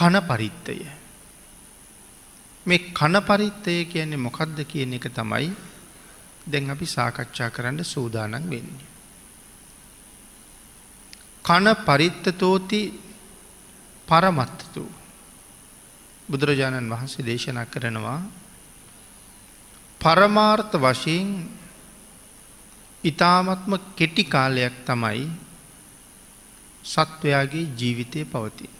කන පරිත්තය. මේ කන පරිත්තය කියන්නේ මොකක්ද කියන එක තමයි දැන් අපි සාකච්ඡා කරන්න සූදානන් වෙන්නේ. කන පරිත්තතෝති පරමත්තතු බුදුරජාණන් වහන්සේ දේශනා කරනවා පරමාර්ථ වශයෙන් ඉතාමත්ම කෙටි කාලයක් තමයි සත්වයාගේ ජීවිතය පවතින්නේ.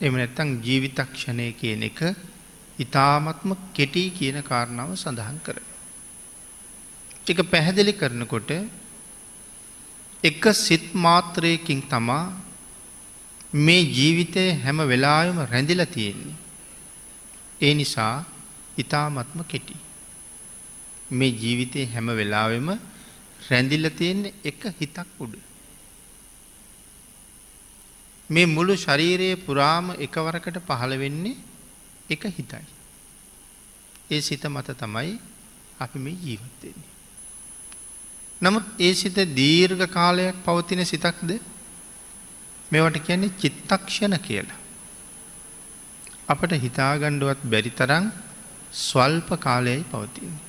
එම නැත්තං ජීවිතක්ෂණය කියන එක ඉතාමත්ම කෙටි කියන කාරණාව සඳහන් කර. එක පැහැදිලි කරනකොට එක සිත් මාත්‍රයකින් තමා මේ ජීවිතය හැම වෙලායම රැඳිල තියෙන්නේ. ඒ නිසා ඉතාමත්ම කෙටි. මේ ජීවිතය හැම වෙලාවෙම රැඳිල්ල තියෙන්නේ එක හිතක් උඩ. මේ මුළු ශරීරයේ පුරාම එකවරකට පහළ වෙන්නේ එක හිතයි. ඒ සිත මත තමයි අපි මේ ජීවත්වෙන්නේ. නමුත් ඒ සිත දීර්ඝ කාලයක් පවතින සිතක්ද මේවට කියන්නේ චිත්තක්ෂණ කියලා. අපට හිතාගණ්ඩුවත් බැරි තරම් ස්වල්ප කාලයයි පවතින්නේ.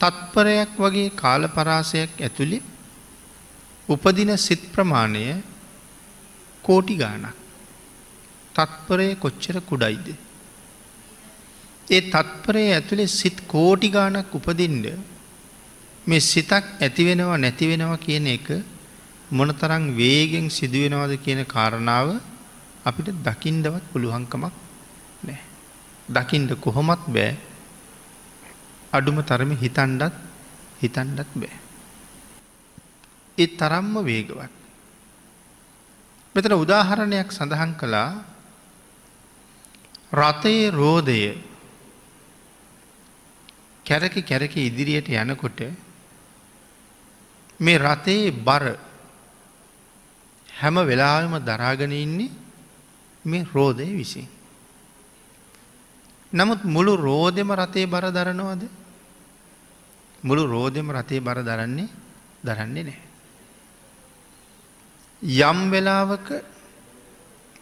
තත්පරයක් වගේ කාල පරාසයක් ඇතුළි උපදින සිත් ප්‍රමාණය කෝටි ගානක්. තත්පරය කොච්චර කුඩයිද. ඒ තත්පරය ඇතුළේ සිත් කෝටි ගානක් උපදින්ඩ මේ සිතක් ඇතිවෙනවා නැතිවෙනවා කියන එක මොනතරං වේගෙන් සිදුවෙනවද කියන කාරණාව අපිට දකිින්ඩවත් පුළුවන්කමක් නෑ. දකිින්ට කොහොමත් බෑ අඩුම තරම හිතන්ඩත් හිතන්ඩත් බෑ. ඒ තරම්ම වේගවත්. මෙතන උදාහරණයක් සඳහන් කළා රථයේ රෝධය කැරක කැරක ඉදිරියට යනකොට මේ රථයේ බර හැම වෙලාම දරාගෙන ඉන්නේ මේ රෝධය විසින්. නමුත් මුළු රෝධෙම රථේ බර දරනවාද මුළු රෝධෙම රථේ බර දරන්නේ දරන්නේ නෑ. යම් වෙලාවක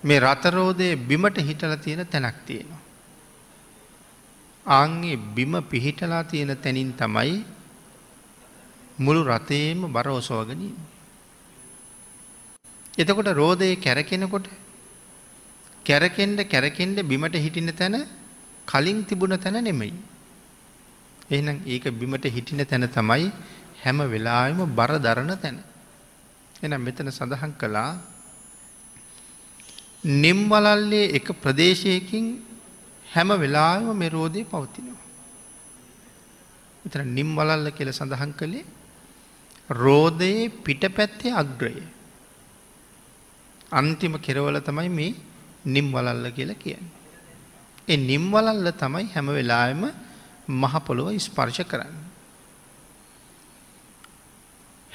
මේ රතරෝධය බිමට හිටල තියෙන තැනක් තියෙනවා. ආංගේ බිම පිහිටලා තියෙන තැනින් තමයි මුළු රතේම බරෝසෝගනින්. එතකොට රෝධය කැරකෙනකොට කැරකෙන්ඩ කැරකෙන්ඩ බිමට හිටින තැන කලින් තිබුණ තැන නෙමෙයි. එහනම් ඒක බිමට හිටින තැන තමයි හැම වෙලාම බර දරණ තැන. එනම් මෙතන සඳහන් කළා නිම්වලල්ලේ එක ප්‍රදේශයකින් හැම වෙලාම මෙරෝධය පවතිනවා. එතන නිම්වලල්ල කියල සඳහන් කළේ රෝධයේ පිට පැත්තේ අග්‍රය. අන්තිම කෙරවල තමයි මේ නිම්වලල්ල කියල කියන්නේ. ඒ නිම්වලල්ල තමයි හැම වෙලාම මහපොළොව ස්පර්ශ කරන්න.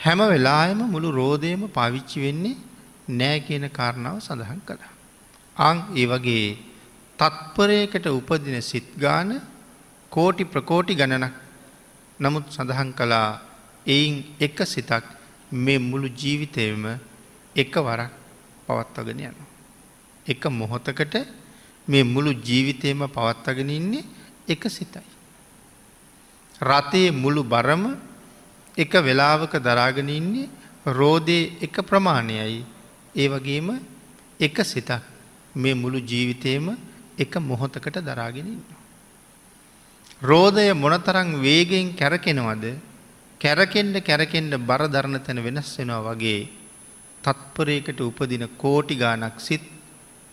හැම වෙලායම මුළු රෝධයම පාවිච්චි වෙන්නේ නෑ කියන කාරණාව සඳහන් කළා. අං ඒ වගේ තත්පරයකට උපදින සිත්ගාන කෝටි ප්‍රකෝටි ගණනක් නමුත් සඳහන් කළා එයින් එක සිතක් මේ මුළු ජීවිතයම එක වරක් පවත්වගෙන යන. එක මොහොතකට මේ මුළු ජීවිතයම පවත්වගෙන ඉන්නේ එක සිතයි. රතයේ මුළු බරම එක වෙලාවක දරාගෙන ඉන්නේ රෝධය එක ප්‍රමාණයයි ඒ වගේම එක සිතක් මේ මුළු ජීවිතයම එක මොහොතකට දරාගෙනන්න. රෝධය මොනතරං වේගෙන් කැරකෙනවද කැරකෙන්ඩ කැරකෙන්ඩ බර දරණ තැන වෙනස් වෙනවා වගේ තත්පරයකට උපදින කෝටි ගානක් සිත්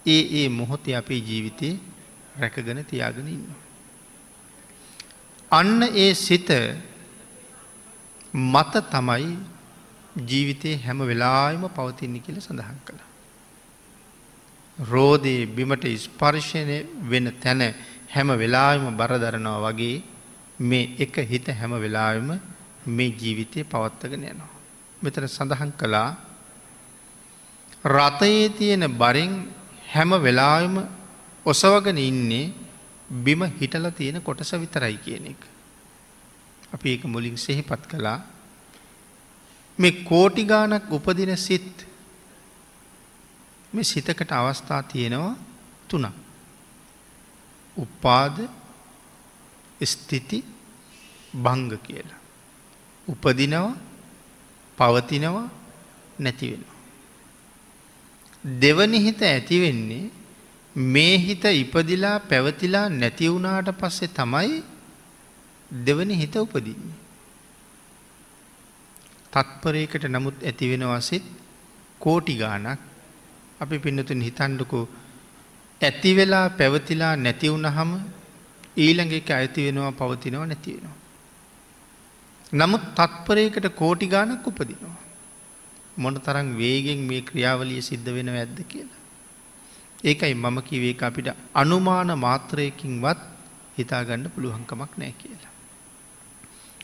ඒ ඒ මොහොතේ අපේ ජීවිතය රැකගෙන තියාගෙන ඉන්න. අන්න ඒ සිත මත තමයි ජීවිතය හැම වෙලාම පවතින්නේ කියල සඳහන් කළ. රෝධයේ බිමට ස්පර්ශණය වෙන තැන හැම වෙලාම බරදරනවා වගේ මේ එක හිත හැම වෙලාම මේ ජීවිතය පවත්තගෙන යනවා. මෙතන සඳහන් කළා රතයේ තියෙන බරින් හැම වෙලාම ඔසවගෙන ඉන්නේ බිම හිටල තියෙන කොටස විතරයි කියන එක. අපි ඒක මුලින් සෙහිපත් කළා මේ කෝටිගානක් උපදින සිත් මේ සිතකට අවස්ථා තියෙනවා තුනක්. උපාද ස්තිති භංග කියලා. උපදිනවා පවතිනවා නැතිවෙනවා. දෙවනි හිත ඇතිවෙන්නේ මේ හිත ඉපදිලා පැවතිලා නැතිවුණාට පස්සේ තමයි දෙවනි හිත උපදින්නේ. තත්පරයකට නමුත් ඇතිවෙනවසෙත් කෝටි ගානක් අපි පින්නතුන් හිතන්ඩකු ඇති වෙලා පැවතිලා නැතිවුණ හම ඊළඟ එක ඇති වෙනවා පවතිනව නැතිවෙනවා. නමුත් තත්පරයකට කෝටි ගානක් උපදිනවා. මොන තරම් වේගෙන් මේ ක්‍රියාවලිය සිද්ධ වෙන ඇද්ද කියලා. ඒකයි මම කිවේක අපිට අනුමාන මාත්‍රයකින්වත් හිතාගන්න පුළුවන්කමක් නෑ කියලා.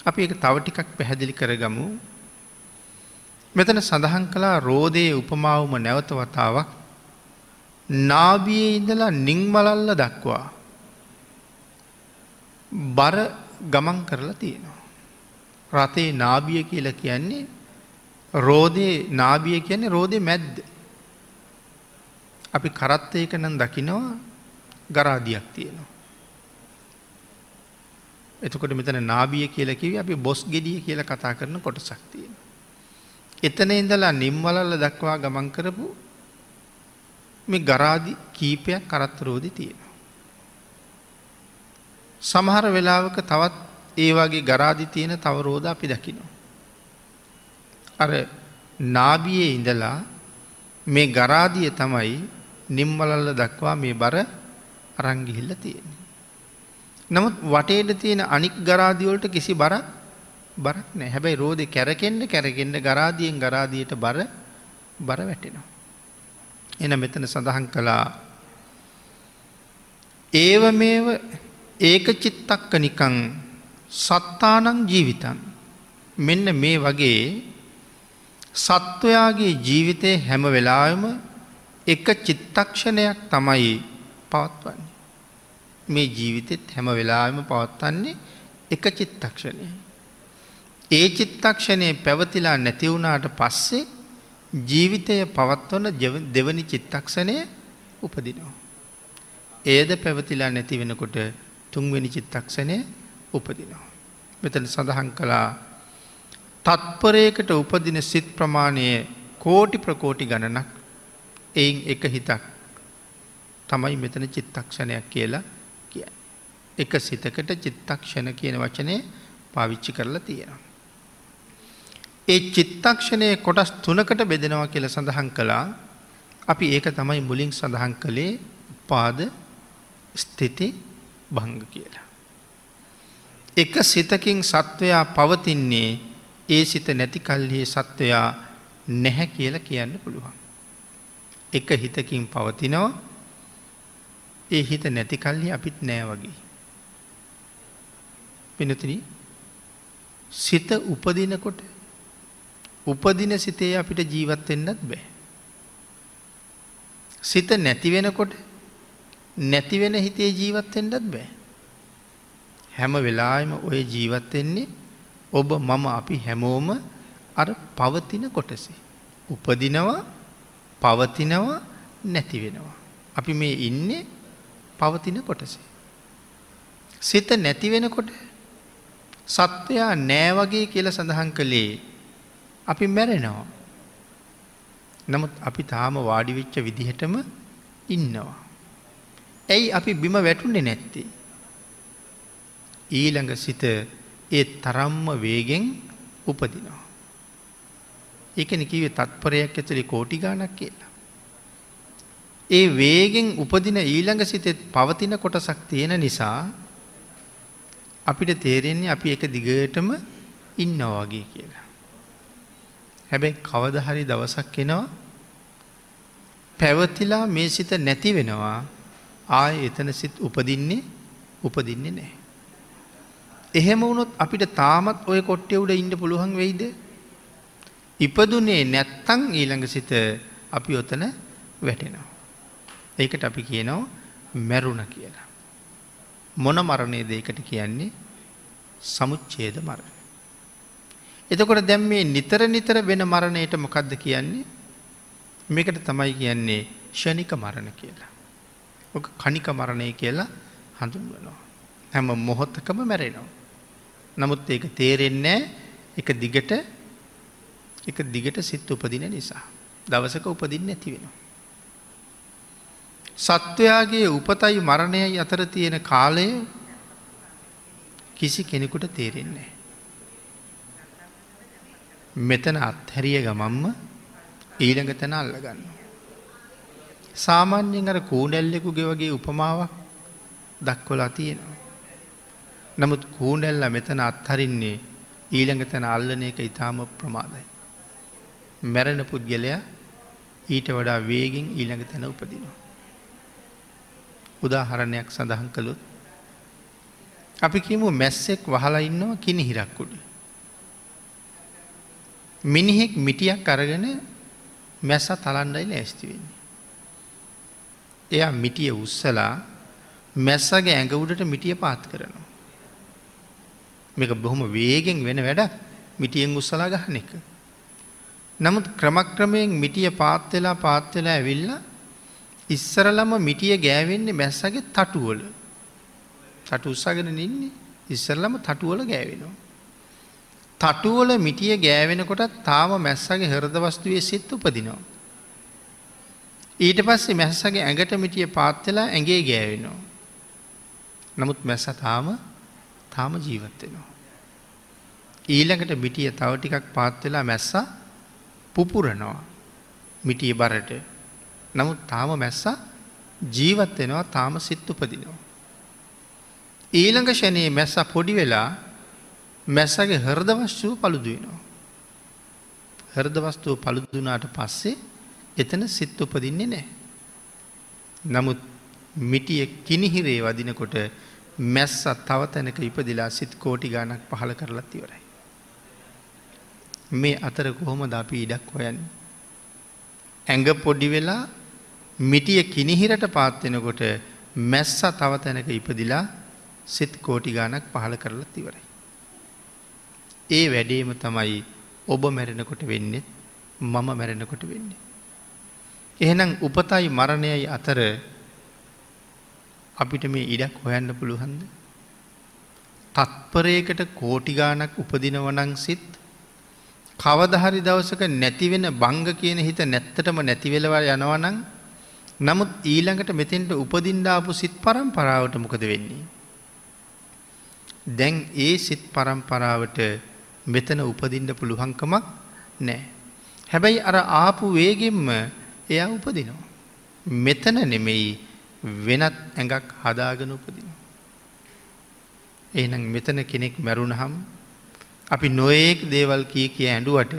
අපි එක තව ටිකක් පැහැදිලි කරගමු මෙතන සඳහන් කලා රෝධයේ උපමාවම නැවත වතාවක් නාබියේ ඉඳලා නිංමලල්ල දක්වා බර ගමන් කරලා තියෙනවා. රතේ නාබිය කියල කියන්නේ රෝධය නාබිය කියන්නේ රෝධය මැද්ද. අපි කරත්තයක නම් දකිනවා ගරාදියක් තියෙනවා. එතකොට මෙතන නාබිය කියලකිව අපි බොස් ගෙඩිය කියල කතා කරන කොට සක්තියෙන. එතන ඉඳලා නිම්වලල්ල දක්වා ගමන් කරපු මේ ගරාදි කීපයක් කරත්තරෝධි තියෙනවා. සමහර වෙලාවක තවත් ඒ වගේ ගරාදි තියෙන තවරෝධ අපි දකිනවා. අර නාබියේ ඉඳලා මේ ගරාදිය තමයි නිම්වලල්ල දක්වා මේ බර අරංගිහිල්ල තියෙන. නමුත් වටේට තියෙන අනික් ගරාදිවලට කිසි බරක් බරක් නෑ හැබැයි රෝධ කැරකෙන්ට කැරකෙන්ට ගරාදියෙන් ගරාදියට බර බර වැටෙනවා. එන මෙතන සඳහන් කළා ඒව මේව ඒක චිත්තක්ක නිකං සත්තානං ජීවිතන් මෙන්න මේ වගේ සත්වයාගේ ජීවිතය හැම වෙලාම එක චිත්තක්ෂණයක් තමයි පවත්වන්නේ. මේ ජීවිතෙත් හැම වෙලාම පවත්වන්නේ එක චිත්තක්ෂණය. ඒ චිත්තක්ෂණය පැවතිලා නැතිවුණාට පස්සේ ජීවිතය පවත්වන දෙවනි චිත්තක්ෂණය උපදිනවා. ඒද පැවතිලා නැති වෙනකොට තුන්වෙනි චිත්තක්ෂණය උපදිනවා. මෙතන සඳහන් කළා තත්පරයකට උපදින සිත් ප්‍රමාණය කෝටි ප්‍රකෝටි ගණනක් එයින් එක හිතක් තමයි මෙතන චිත්තක්ෂණයක් කියලා කිය. එක සිතකට චිත්තක්ෂණ කියන වචනය පාවිච්චි කරලා තියෙනවා. ඒ චිත්තක්ෂණය කොටස් තුනකට බෙදෙනවා කියල සඳහන් කළා අපි ඒක තමයි මුලින් සඳහන් කළේ පාද ස්ථිති භංග කියලා. එක සිතකින් සත්වයා පවතින්නේ ඒ සිත නැති කල්හි සත්වයා නැහැ කියල කියන්න පුළුවන්. එක හිතකින් පවතිනවා ඒ හිත නැති කල්හි අපිත් නෑ වගේ. පිනතින සිත උපදිනකොට උපදින සිතේ අපිට ජීවත්වෙන්නත් බෑ. සිත නැතිවෙනකොට නැතිවෙන හිතේ ජීවත්වෙන්ටත් බෑ. හැම වෙලාම ඔය ජීවත්වෙන්නේ ඔබ මම අපි හැමෝම අර පවතින කොටසේ. උපදිනවා පවතිනවා නැතිවෙනවා. අපි මේ ඉන්නේ පවතින කොටසේ. සිත නැතිවෙනකොට සත්වයා නෑවගේ කියල සඳහන් කළේ අපි මැරෙනවා. නමුත් අපි තාම වාඩිවෙච්ච විදිහටම ඉන්නවා. ඇයි අපි බිම වැටුන්නේ නැත්තේ. ඊළඟ සිත ඒ තරම්ම වේගෙන් උපදිනවා. ඒකන කිවේ තත්පරයක් ඇතුළි කෝටි ගානක් කියලා. ඒ වේගෙන් උපදින ඊළඟ සිතෙත් පවතින කොටසක් තියෙන නිසා අපිට තේරෙන්නේ අපි එක දිගටම ඉන්නවාගේ කියලා. හැබැයි කවදහරි දවසක් එනවා පැවතිලා මේ සිත නැති වෙනවා ආය එතන සිත් උපදින්නේ උපදින්නේ නෑ. එහෙම වුණොත් අපිට තාමත් ඔය කොට්ටය උඩ ඉන්න පුළුවන් වෙයිද. ඉපදුනේ නැත්තං ඊළඟ සිත අපි ඔතන වැටෙනවා. ඒකට අපි කියනවා මැරුණ කියලා. මොන මරණය දේකට කියන්නේ සමුච්චේද මරණ. එතකොට දැම් මේ නිතර නිතර වෙන මරණයට මොකක්ද කියන්නේ මේකට තමයි කියන්නේ ෂණික මරණ කියලා. ඕක කනික මරණය කියලා හඳුන්වනවා. හැම මොහොත්තකම මැරෙනවා. නමුත් ඒක තේරෙන්නේ එක දිගට එක දිගට සිත් උපදින නිසා. දවසක උපදින්න ඇති වෙනවා. සත්වයාගේ උපතයි මරණයයි අතර තියෙන කාලය කිසි කෙනෙකුට තේරෙන්නේ. මෙතන අත්හැරිය ගමම්ම ඊළඟ තැන අල්ලගන්න. සාමාන්‍යයෙන් අර කූඩැල්ලෙකුගේ වගේ උපමාවක් දක්වලා තියෙනවා. නමුත් කූඩැල්ල මෙතන අත්හරින්නේ ඊළඟ තැන අල්ලන එක ඉතාම ප්‍රමාදයි. මැරෙන පුද්ගලයා ඊට වඩා වේගෙන් ඊළඟ තැන උපදිනවා. උදාහරණයක් සඳහන් කළුත් අපි කිමු මැස්සෙක් වහලා ඉන්නවා කිනි හිරක්කුඩ. මිනිහෙක් මිටියක් අරගෙන මැස්ස තලන්ඩයිල ඇස්ති වෙන්නේ. එයා මිටිය උස්සලා මැස්සගේ ඇඟ උඩට මිටිය පාත් කරනවා. මේක බොහොම වේගෙන් වෙන වැඩ මිටියෙන් උස්සලා ගහන එක. නමුත් ක්‍රමක්‍රමයෙන් මිටිය පාත්වෙලා පාත්වෙලා ඇවිල්ල ඉස්සරලම මිටිය ගෑවෙන්නේ මැස්සගේ තටුවල තටු උත්සාගෙන නින්නේ ඉස්සරලම තටුවල ගෑවෙනවා. තටුවල මිටිය ගෑවෙනකොටත් තාම මැස්සගේ හරද වස්තුවේ සිත් උපදිනවා. ඊට පස්සේ මැස්සගේ ඇඟට මිටිය පාත්වෙලා ඇගේ ගෑවෙනවා. නමුත් මැස්ස තාම තාම ජීවත්වෙනවා. ඊළඟට මිටිය තව ටිකක් පාත්වෙලා මැස්සා පුපුරනවා මිටිය බරට නමුත් තාම මැස්සා ජීවත්වෙනවා තාම සිත් උපදිනවා. ඊළඟ ෂණයේ මැස්ස පොඩි වෙලා මැස්සගේ හරදවශ්‍යව පළුදුවෙනවා. හරදවස්තුව පළුදුනාට පස්සේ එතන සිත් උපදින්නේ නෑ. නමුත් මිටිය කිනිහිරේ වදිනකොට මැස්සත් තව තැනක ඉපදිලා සිත් කෝටි ගානක් පහළ කරලත් ඉවරයි. මේ අතර කොහොම ද අපි ඉඩක් හොයන්. ඇඟ පොඩි වෙලා මිටිය කිනිහිරට පාත්වෙනකොට මැස්ස තව තැනක ඉපදිලා සිත් කෝටි ගානක් පහළ කරලත් ඉවරයි. ඒ වැඩේම තමයි ඔබ මැරෙනකොට වෙන්නේ මම මැරෙනකොට වෙන්නේ. එහෙනම් උපතයි මරණයයි අතර අපිට මේ ඉඩක් හොයන්න පුළුහන්ද. තත්පරයකට කෝටිගානක් උපදිනවනං සිත් කවදහරි දවසක නැතිවෙන බංග කියන හිත නැත්තටම නැතිවෙලවල් යනවනං නමුත් ඊළඟට මෙතෙන්ට උපදින්ඩාපු සිත් පරම්පරාවට මොකද වෙන්නේ. දැන් ඒ සිත් පරම්පරාවට මෙතන උපදින්ට පුළුවන්කමක් නෑ. හැබැයි අර ආපු වේගෙන්ම එයා උපදිනවා. මෙතන නෙමෙයි වෙනත් ඇඟක් හදාගෙන උපදින. එහනම් මෙතන කෙනෙක් මැරුණහම් අපි නොයෙක් දේවල් කිය කිය ඇඩුවට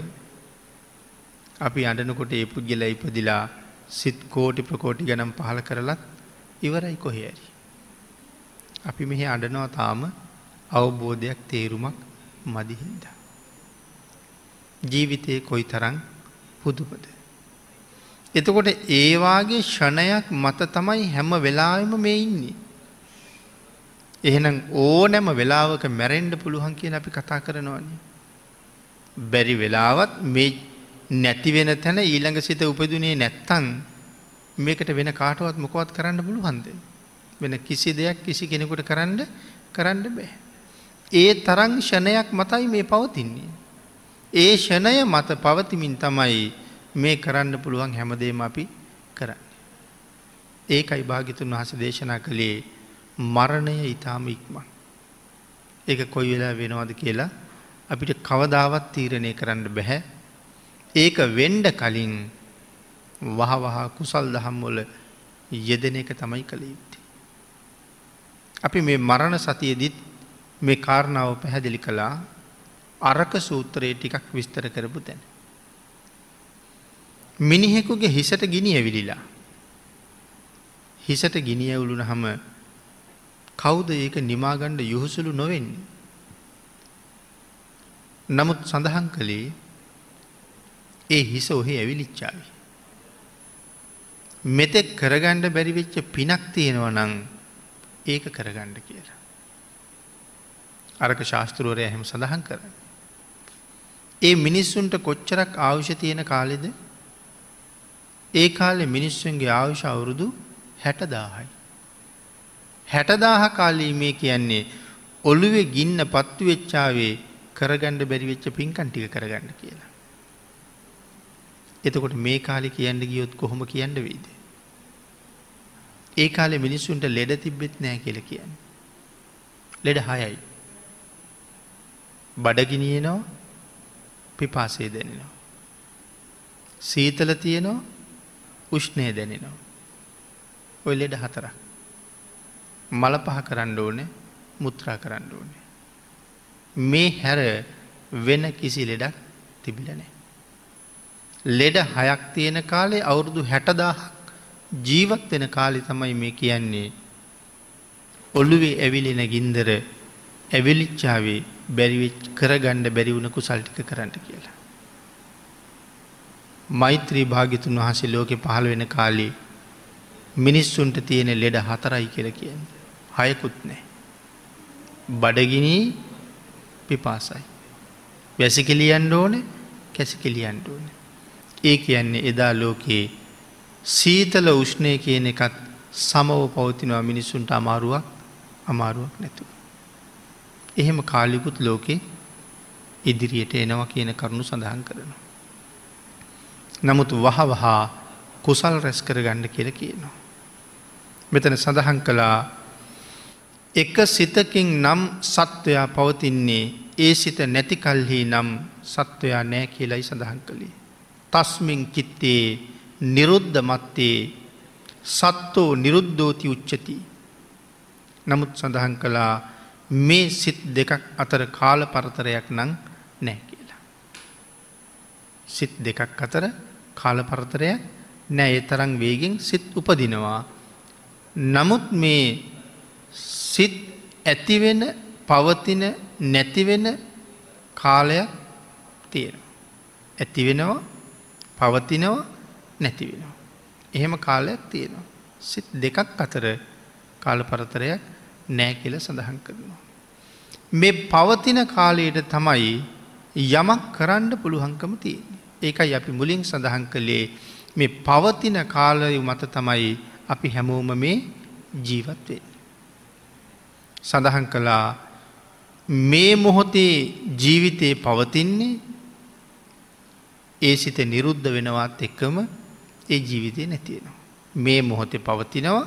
අපි අඩනකොට ඒ පුද්ගල ඉපදිලා සිත් කෝටි ප්‍රකෝටි ගැනම් පහල කරලත් ඉවරයි කොහෙරි. අපි මෙහි අඩනවා තාම අවබෝධයක් තේරුමක් මදිහින්ද. ජීවිතය කොයි තරං පුදුපද. එතකොට ඒවාගේ ෂණයක් මත තමයි හැම වෙලාම මේ ඉන්නේ. එහෙනම් ඕනෑම වෙලාවක මැරෙන්ඩ පුළුවන් කිය අපි කතා කරනවන්නේ. බැරි වෙලාවත් මේ නැතිවෙන තැන ඊළඟ සිත උපදුනේ නැත්තන් මේකට වෙන කාටවත් මොකවත් කරන්න පුළුවන්ද. වෙන කිසි දෙයක් කිසි කෙනෙකුට කරන්න කරන්න බෑ. ඒ තරං ෂණයක් මතයි මේ පවතින්නේ. ඒ ෂණය මත පවතිමින් තමයි මේ කරන්න පුළුවන් හැමදේම අපි කරන්න. ඒකයි භාගිතුන් වහස දේශනා කළේ මරණය ඉතාම ඉක්මන්. ඒක කොයි වෙලා වෙනවද කියලා අපිට කවදාවත් තීරණය කරන්න බැහැ. ඒක වෙන්ඩ කලින් වහවහා කුසල් දහම්වොල යෙදෙන එක තමයි කළ යුත්තේ. අපි මේ මරණ සතියදිත් මේ කාරණාව පැහැදිලි කළා අරක සූත්‍රයේ ටිකක් විස්තර කරපු තැන. මිනිහෙකුගේ හිසට ගිනි ඇවිලිලා. හිසට ගිනි ඇවුලුන හම කෞද ඒක නිමාගණ්ඩ යුහසුළු නොවෙන්නේ. නමුත් සඳහන් කළේ ඒ හිස ඔහේ ඇවිලිච්චාවි. මෙතෙක් කරගණ්ඩ බැරිවෙච්ච පිනක් තියෙනව නං ඒක කරගණ්ඩ කියලා. අරක ශාස්තෘවරය හැම සඳහන් කර. ඒ මිනිස්සුන්ට කොච්චරක් ආවුෂ තියෙන කාලෙද ඒ කාලෙ මිනිස්සුන්ගේ ආවුෂ අවුරුදු හැටදාහයි. හැටදාහ කාලී මේ කියන්නේ ඔළුවේ ගින්න පත්තු වෙච්චාවේ කරගණ්ඩ බැරිවෙච්ච පින්කන් ටික කරගන්න කියලා. එතකොට මේ කාලි කියන්න ගියොත් කොහොම කියන්න වෙයිද. ඒ කාලෙ මිනිස්සුන්ට ලෙඩ තිබ්බෙත් නෑ කියල කියන්න. ලෙඩ හයයි. බඩගිනියනවා පිපාසේ දැනෙනවා. සීතල තියනවා උෂ්ණය දැනෙනවා. ඔය ලෙඩ හතරක්. මල පහ කරන්න ඕනේ මුත්‍රා කරන්න ඕනේ. මේ හැර වෙන කිසි ලෙඩක් තිබිලනෑ. ලෙඩ හයක් තියෙන කාලේ අවුරුදු හැටදාහක් ජීවත් වෙන කාලි තමයි මේ කියන්නේ ඔල්ලුවේ ඇවිලෙන ගින්දර ඇවිලිච්චාවේ බැරිවෙච් කරගණ්ඩ බැරිවුණ කුසල්ටික කරන්න කියලා. මෛත්‍රී භාගිතුන් වහසේ ලෝකෙ පහළ වෙන කාලේ මිනිස්සුන්ට තියෙන ලෙඩ හතරයි කියල කියන්න. හයකුත් නෑ. බඩගිනී පිපාසයි. වැසිකිලියන්ඩ ඕන කැසිකිලියන්ඩ ඕන. ඒ කියන්නේ එදා ලෝකයේ සීතල උෂ්ණය කියන එකත් සමව පවතිනවා මිනිස්සුන්ට අමාරුවක් අමාරුවක් නැතුව. එහෙම කාලිකුත් ලෝකෙ ඉදිරියට එනවා කියන කරුණු සඳහන් කරනවා. නමුත් වහ වහා කුසල් රැස් කර ගණ්ඩ කියල කියනවා. මෙතන සඳහන් කළා එක සිතකින් නම් සත්වයා පවතින්නේ ඒ සිත නැති කල්හි නම් සත්වයා නෑ කියලයි සඳහන් කළේ. තස්මින් චිත්තේ නිරුද්ධ මත්තේ සත්තෝ නිරුද්ධෝති උච්චති. නමුත් සඳහන් කළා මේ සිත් දෙකක් අතර කාල පරතරයක් නං නෑ කියලා. සිත් දෙකක් අතර කාල පරතරයක් නෑ ඒ තරං වේගෙන් සිත් උපදිනවා. නමුත් මේ සිත් ඇතිවෙන පවතින නැතිවෙන කාලයක් තියෙන. ඇතිවෙනවා පවතිනවා නැතිවෙනවා. එහෙම කාලයක් තියෙනවා. සිත් දෙකක් අතර කාල පරතරයක් නෑ කියල සඳහන් කරනවා. මේ පවතින කාලයට තමයි යමක් කරන්න පුළුහංකම තියෙන්නේ. ඒකයි අපි මුලින් සඳහන් කළේ මේ පවතින කාලය මත තමයි අපි හැමෝම මේ ජීවත්වේ. සඳහන් කළා මේ මොහොතේ ජීවිතයේ පවතින්නේ ඒ සිත නිරුද්ධ වෙනවත් එක්කම ඒ ජීවිතය නැතියෙනවා. මේ මොහොතේ පවතිනවා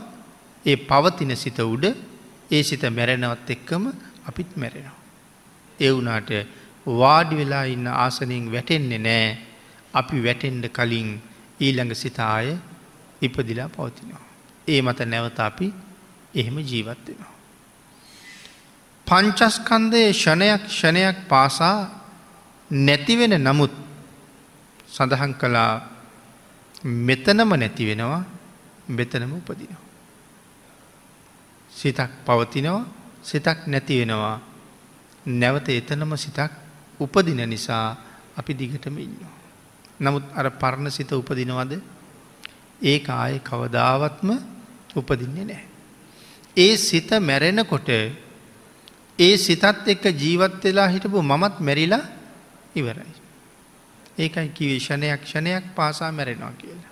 ඒ පවතින සිත උඩ ඒ සිත මැරෙනවත් එක්කම අපිත් මැරෙනවා. ඒ වුනාට වාඩි වෙලා ඉන්න ආසනයෙන් වැටෙන්නේ නෑ අපි වැටෙන්ඩ කලින් ඊළඟ සිතාය ඉපදිලා පවතිනවා. ඒ මත නැවත අපි එහෙම ජීවත් වෙනවා. පංචස්කන්දය ෂණයක් ෂණයක් පාසා නැතිවෙන නමුත් සඳහන් කළා මෙතනම නැති වෙනවා මෙතනම උපදිනවා. සිතක් පවතිනවා සිතක් නැති වෙනවා නැවත එතනම සිතක් උපදින නිසා අපි දිගටම ඉන්නවා. නමුත් අර පරණ සිත උපදිනවද ඒ ආය කවදාවත්ම උපදින්නේ නෑ. ඒ සිත මැරෙනකොට ඒ සිතත් එක්ක ජීවත් වෙලා හිටපු මමත් මැරිලා ඉවරයි. ඒකයි කිවේශණයක් ක්ෂණයක් පාසා මැරෙනවා කියලා.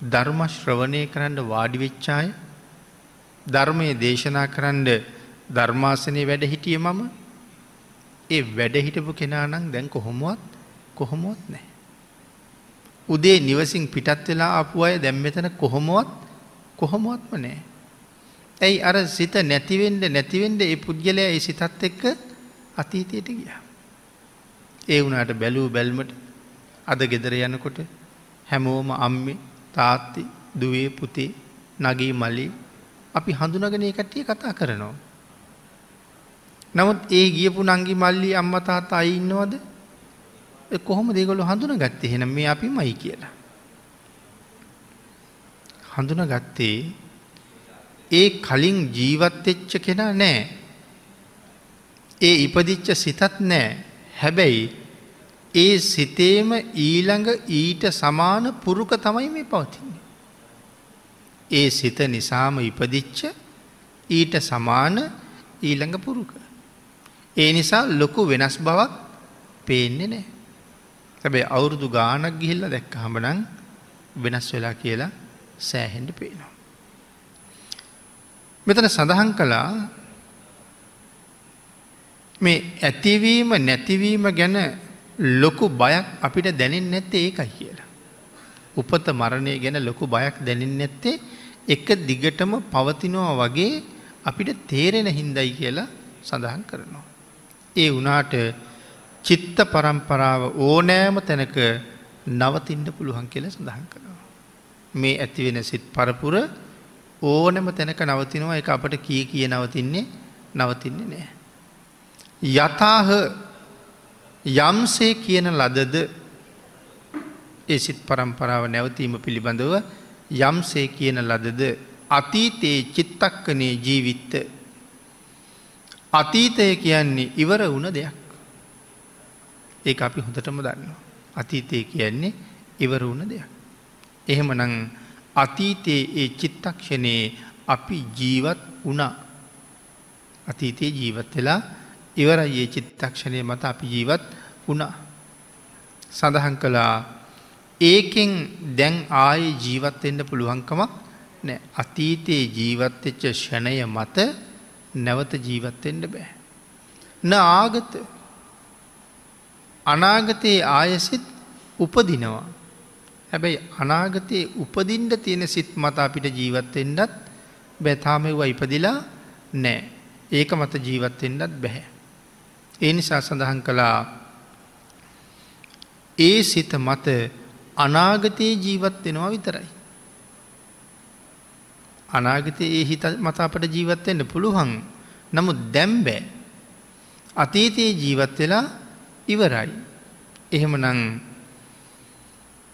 ධර්ම ශ්‍රවණය කරන්න වාඩිවෙච්චාය ධර්මය දේශනා කරන්න ධර්මාසනය වැඩ හිටිය මම ඒ වැඩ හිටපු කෙනානං දැන් කොහොමුවත් කොහොමුවත් නෑ. උදේ නිවසින් පිටත් වෙලා අපපු අය දැම්මතන කොහොමුවත් කොහොමුවත්ම නෑ. ඇයි අර සිත නැතිවෙන්ඩ නැතිවෙන්ඩ ඒ පුද්ගලයා ඒ සිතත් එක්ක අතීතයට ගියා. ඒ වුණට බැලූ බැල්මට අද ගෙදර යනකොට හැමෝම අම්මි තාත්ති දුවේ පුතේ නගේ මලි අපි හඳුනගෙන කට්ටිය කතා කරනවා. නමුත් ඒ ගියපු නංගි මල්ලි අම්ම තාත්තා අයි ඉන්නවද කොහොම දෙගොලු හඳුන ගත්තේ හෙන මේ අපි මයි කියලා. හඳුන ගත්තේ ඒ කලින් ජීවත්වෙච්ච කෙනා නෑ. ඒ ඉපදිච්ච සිතත් නෑ හැබැයි ඒ සිතේම ඊළඟ ඊට සමාන පුරුක තමයි මේ පවතින්නේ. ඒ සිත නිසාම ඉපදිච්ච ඊට සමාන ඊළඟ පුරුක. ඒ නිසා ලොකු වෙනස් බවක් පේන්නේ නෑ. හැබැයි අවුරුදු ගානක් ගිහිල්ල දැක්ක හමනං වෙනස් වෙලා කියලා සෑහෙන්ඩ පේනවා. මෙතන සඳහන් කළා මේ ඇතිවීම නැතිවීම ගැන ලොකු බයක් අපිට දැනෙන් නැත්තේ ඒකයි කියලා. උපත මරණය ගැන ලොකු බයක් දැනෙන් නැත්තේ එක දිගටම පවතිනවා වගේ අපිට තේරෙන හින්දයි කියලා සඳහන් කරනවා. ඒ වනාට චිත්ත පරම්පරාව ඕනෑම තැනක නවතින්ට පුළුවන් කියල සඳහන් කරනවා. මේ ඇතිවෙන සිත් පරපුර ඕනෑම තැනක නවතිනවා එක අපට කිය කිය නවතින්නේ නවතින්නේ නෑ. යථාහ යම්සේ කියන ලදද ඒ සිත් පරම්පරාව නැවතීම පිළිබඳව යම්සේ කියන ලදද අතීතයේ චිත්තක්කනේ ජීවිත්ත අතීතය කියන්නේ ඉවර වුණ දෙයක් ඒ අපි හොඳටම දන්නවා. අතීතය කියන්නේ ඉවර වුණ දෙයක්. එහෙම නං අතීතයේ ඒ චිත්තක්ෂණයේ අපි ජීවත් වුණා අතීතයේ ජීවත් වෙලා ඉවරයි ඒ චිත්තක්ෂණය මත අපි ජීවත් වුණා. සඳහන් කළා ඒකෙන් දැන් ආය ජීවත්වෙන්න පුළුවන්කමක් නෑ අතීතයේ ජීවත්වෙච්ච ෂණය මත නැවත ජීවත්වෙන්ට බෑ. න ආගත අනාගතයේ ආයසිත් උපදිනවා. හැබැයි අනාගතයේ උපදින්ට තියෙන සිත් මත අපිට ජීවත්වෙන්ඩත් බැතාමෙව්ව ඉපදිලා නෑ ඒක මත ජීවත්වෙන්ඩත් බැහැ. ඒ නිසා සඳහන් කළා ඒ සිත මත අනාගතයේ ජීවත් වෙනවා විතරයි. අනාගතයේ ඒ හිත මත අපට ජීවත්වෙන්න පුළුවන් නමුත් දැම්බෑ අතීතයේ ජීවත් වෙලා ඉවරයි. එහෙම නං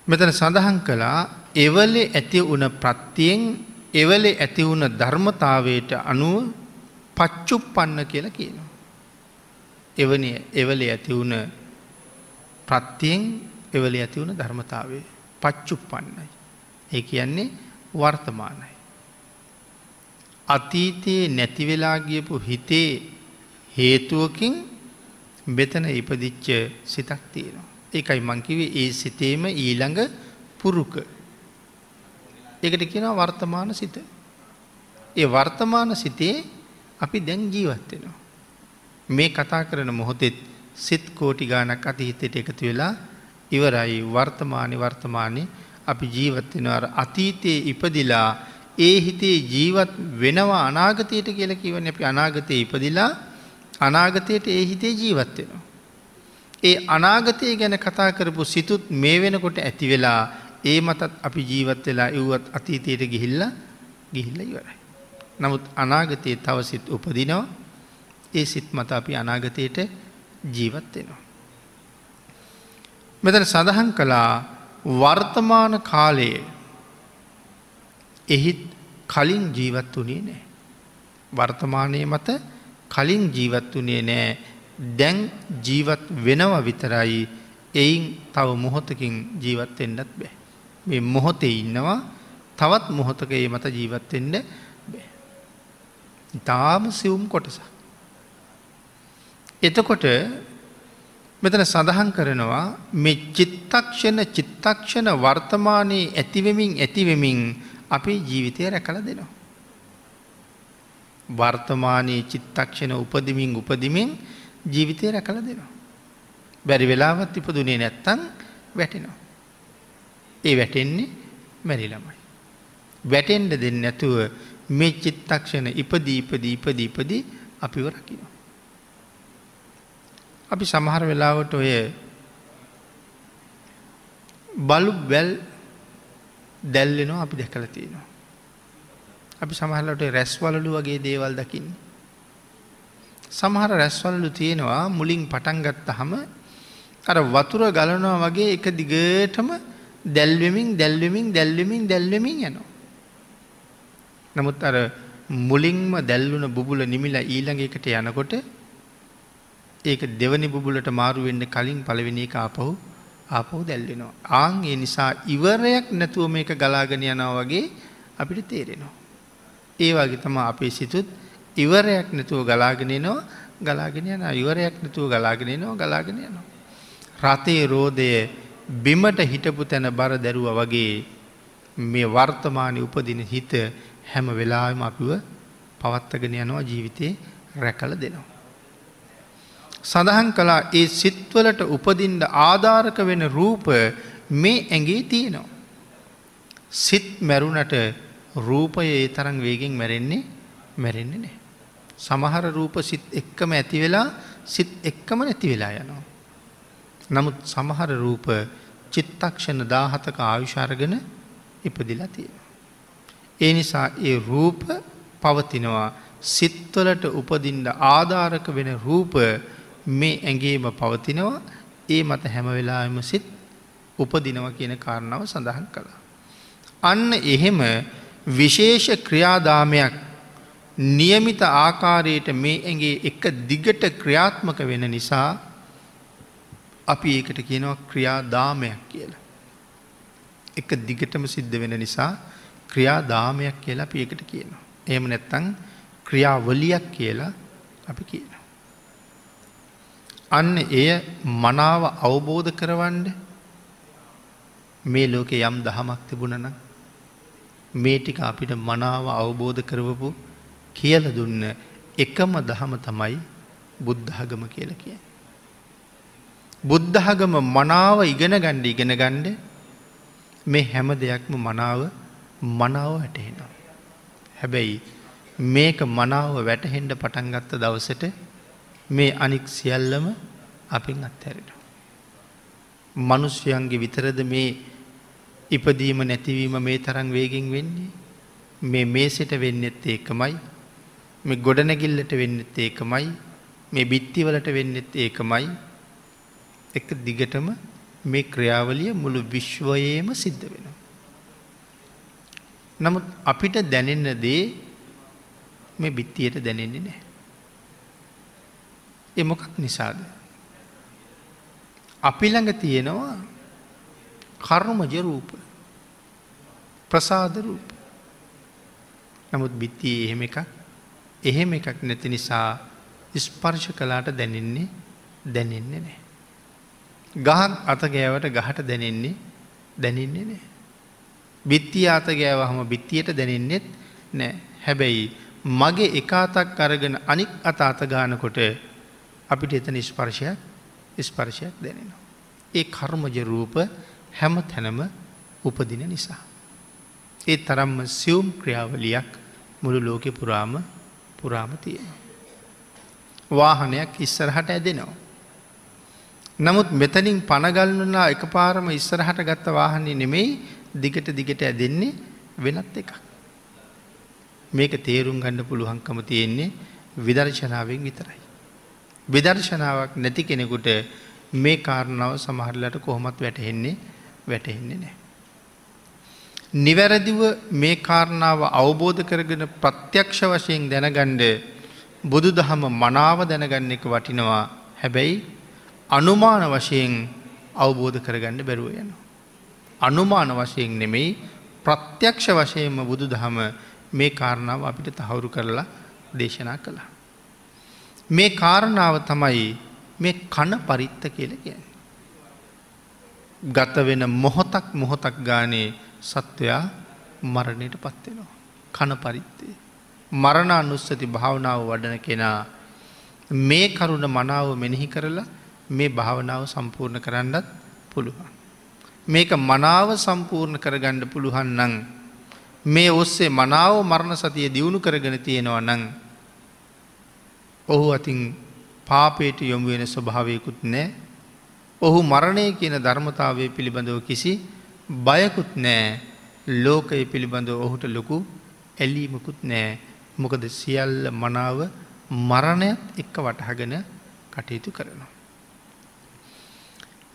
මෙතන සඳහන් කළා එවලෙ ඇති වුණ ප්‍රත්තියෙන් එවලෙ ඇති වුණ ධර්මතාවයට අනුව පච්චුප්පන්න කියලා කියනවා. එවනි එවල ඇති වුණ ප්‍රත්තියෙන් එවල ඇති වුණ ධර්මතාවේ පච්චුප්පන්නයි. ඒ කියන්නේ වර්තමානයි. අතීතයේ නැතිවෙලා ගියපු හිතේ හේතුවකින් බෙතන ඉපදිච්ච සිතක් තියෙනවා. ඒකයි මංකිවේ ඒ සිතේම ඊළඟ පුරුක. එකට කියෙන වර්තමාන සිත. ඒ වර්තමාන සිතේ අපි දැන් ජීවත්වෙනවා. මේ කතා කරන මොහොතෙත් සිත් කෝටි ගානක් අතිහිතයට එකතු වෙලා ඉවරයි වර්තමානය වර්තමානය අපි ජීවත්වෙනවර අතීතයේ ඉපදිලා ඒ හිතේ ජීවත් වෙනවා අනාගතයට කියල කිවන අපි අනාගතය ඉපදිලා අනාගතයට ඒ හිතේ ජීවත්වෙනවා. ඒ අනාගතය ගැන කතා කරපු සිතුත් මේ වෙනකොට ඇති වෙලා ඒ මතත් අපි ජීවත් වෙලා ඉව්වත් අතීතයට ගිහිල්ල ගිහිල්ල ඉවරයි. නමුත් අනාගතයේ තවසිත් උපදිනවා ඒ සිත් මත අපි අනාගතයට ජීවත් වෙනවා. මෙතන සඳහන් කළා වර්තමාන කාලයේ එහිත් කලින් ජීවත් වනේ නෑ. වර්තමානය මත කලින් ජීවත් වනේ නෑ දැන් ජීවත් වෙනව විතරයි එයින් තව මොහොතකින් ජීවත් එන්නත් බෑ. මේ මොහොතේ ඉන්නවා තවත් මොහොතක ඒ මත ජීවත්වෙන්න බෑ. ඉතාම සිවුම් කොටසක්. එතකොට මෙතන සඳහන් කරනවා මෙ චිත්තක්ෂණ චිත්තක්ෂණ වර්තමානයේ ඇතිවෙමින් ඇතිවෙමින් අපේ ජීවිතය රැකල දෙනවා. වර්තමානයේ චිත්තක්ෂණ උපදිමින් උපදිමින් ජීවිතය රැකල දෙනවා. බැරි වෙලාවත් ඉපදුනේ නැත්තං වැටෙනවා. ඒ වැටෙන්නේ මැරි ළමයි. වැටෙන්ඩ දෙන්න නැතුව මේ චිත්තක්ෂණ ඉපදී ඉපදී ඉපදී ඉපදී අපිව රකිනවා. අපි සමහර වෙලාවට ඔය බලු වැල් දැල්ලෙනවා අපි දැකල තියෙනවා. අපි සමහරලට රැස්වලලු වගේ දේවල් දකින්න. සමහර රැස්වලලු තියෙනවා මුලින් පටන්ගත්ත හම අර වතුර ගලනවා වගේ එක දිගටම දැල්වෙමින් දැල්වෙමින් දැල්වෙමින් දැල්වෙමින් යනවා. නමුත් අර මුලින්ම දැල්ලුන බුබුල නිමිලා ඊළඟ එකට යනකොට ඒක දෙවනි බුබුලට මාරු වෙන්න කලින් පළවෙනි එක ආපහු ආපහු දැල්වෙනවා. ආන් ඒ නිසා ඉවරයක් නැතුව මේක ගලාගෙන යනවා වගේ අපිට තේරෙනවා. ඒ වගේ තම අපේ සිතුත් ඉවරයක් නැතුව ගලාගෙන නවා ගලාගෙන යන ඉවරයක් නැතුව ගලාගෙන නවා ගලාගෙන යනවා. රතේ රෝධය බිමට හිටපු තැන බර දැරුව වගේ මේ වර්තමානය උපදින හිත හැම වෙලාම අපිව පවත්තගෙන යනවා ජීවිතේ රැකල දෙනවා. සඳහන් කලා ඒ සිත්වලට උපදින්ට ආධාරක වෙන රූප මේ ඇගේ තියෙනවා. සිත් මැරුණට රූපය ඒ තරන් වේගෙන් මැරෙන්නේ මැරෙන්නේ නෑ. සමහර රූප සිත් එක්කම ඇති වෙලා සිත් එක්කම නැති වෙලා යනවා. නමුත් සමහර රූප චිත්තක්ෂණ දාහතක ආයුෂාරගෙන ඉපදිලා තියෙන. ඒ නිසා ඒ රූප පවතිනවා සිත්වලට උපදින්ට ආධාරක වෙන රූප මේ ඇගේම පවතිනවා ඒ මත හැමවෙලාම සිත් උපදිනව කියන කාරණාව සඳහන් කළා. අන්න එහෙම විශේෂ ක්‍රියාදාමයක් නියමිත ආකාරයට මේ ඇගේ එක දිගට ක්‍රියාත්මක වෙන නිසා අපි ඒකට කියනවා ක්‍රියාදාමයක් කියලා. එක දිගටම සිද්ධ වෙන නිසා ක්‍රියාදාමයක් කියලා අපි ඒකට කියනවා. එහෙම නැත්තං ක්‍රියාවලියක් කියලා අපි කියන. අන්න එය මනාව අවබෝධ කරවන්ඩ මේ ලෝකෙ යම් දහමක් තිබුණන මේ ටික අපිට මනාව අවබෝධ කරවපු කියල දුන්න එකම දහම තමයි බුද්ධහගම කියල කිය. බුද්ධහගම මනාව ඉගෙන ගණ්ඩ ඉගෙන ගණ්ඩ මේ හැම දෙයක්ම මනාව මනාව වැටහෙනවා. හැබැයි මේක මනාව වැටහෙන්ඩ පටන්ගත්ත දවසට මේ අනික් සියල්ලම අපින් අත්හැරෙන. මනුස්්‍යයන්ගේ විතරද මේ ඉපදීම නැතිවීම මේ තරන් වේගෙන් වෙන්නේ. මේ මේසට වෙන්නෙත් ඒකමයි මේ ගොඩනැගිල්ලට වෙන්නෙත් ඒකමයි මේ බිත්තිවලට වෙන්නෙත් ඒකමයි එක දිගටම මේ ක්‍රියාවලිය මුළු විශ්වයේම සිද්ධ වෙන. නමුත් අපිට දැනෙන්න දේ මේ බිත්තියට දැනෙන්නේ නෑ. එමොකක් නිසාද. අපි ළඟ තියෙනවා කර්මජ රූප ප්‍රසාද රූප නමුත් බිත්තියේ එහෙම එකක් එහෙම එකක් නැති නිසා ස්පර්ශ කලාට දැනෙන්නේ දැනෙන්නේ නෑ. ගහක් අත ගෑවට ගහට දැනෙන්නේ දැනෙන්නේ නෑ. බිත්තිය අත ගෑවහම බිත්තියට දැනෙන්නෙත් නෑ හැබැයි මගේ එකාතක් අරගෙන අනික් අත අතගානකොට අපිට එතන ස්පර්ශයක් ස්පර්ශයක් දැනෙනවා. ඒ කර්මජ රූප හැම තැනම උපදින නිසා. ඒ තරම්ම සියුම් ක්‍රියාවලියක් මුළු ලෝකෙ පුරාම පුරාම තියෙන. වාහනයක් ඉස්සරහට ඇදෙනවා. නමුත් මෙතනින් පණගල්ලලා එක පාරම ඉස්සරහට ගත්ත වාහනය නෙමෙයි දිගට දිගට ඇදෙන්නේ වෙනත් එකක්. මේක තේරුම් ගන්න පුළුවන්කම තියෙන්නේ විදර්ශනාවෙන් විතරයි. විදර්ශනාවක් නැති කෙනෙකුට මේ කාරණාව සමහරලට කොහොමත් වැටහෙන්නේ වැටහෙන්නේ නෑ. නිවැරදිව මේ කාරණාව අවබෝධ කරගෙන ප්‍රත්‍යක්ෂ වශයෙන් දැනගණ්ඩ බුදු දහම මනාව දැනගන්න එක වටිනවා හැබැයි අනුමාන වශයෙන් අවබෝධ කරගන්න බැරුව යන. අනුමාන වශයෙන් නෙමෙයි ප්‍රත්‍යක්ෂ වශයෙන්ම බුදු දහම මේ කාරණාව අපිට තහවුරු කරලා දේශනා කළා. මේ කාරණාව තමයි මේ කණ පරිත්ත කියල ගැන. ගත වෙන මොහොතක් මොහොතක් ගානේ සත්වයා මරණයට පත්වෙනවා. කණ පරිත්තේ. මරණ අනුස්සති භාවනාව වඩන කෙනා මේ කරුණ මනාව මෙනෙහි කරලා මේ භාවනාව සම්පූර්ණ කරන්නත් පුළුවන්. මේක මනාව සම්පූර්ණ කරගණ්ඩ පුළුවන් නං මේ ඔස්සේ මනාව මරණ සතිය දියුණු කරගෙන තියෙනවා නං ඔහු අතින් පාපයට යොමු වෙන ස්වභාවයකුත් නෑ ඔහු මරණය කියන ධර්මතාවය පිළිබඳව කිසි බයකුත් නෑ ලෝකය පිළිබඳව ඔහුට ලොකු ඇලීමකුත් නෑ මොකද සියල්ල මනාව මරණයත් එක්ක වටහගෙන කටයුතු කරනවා.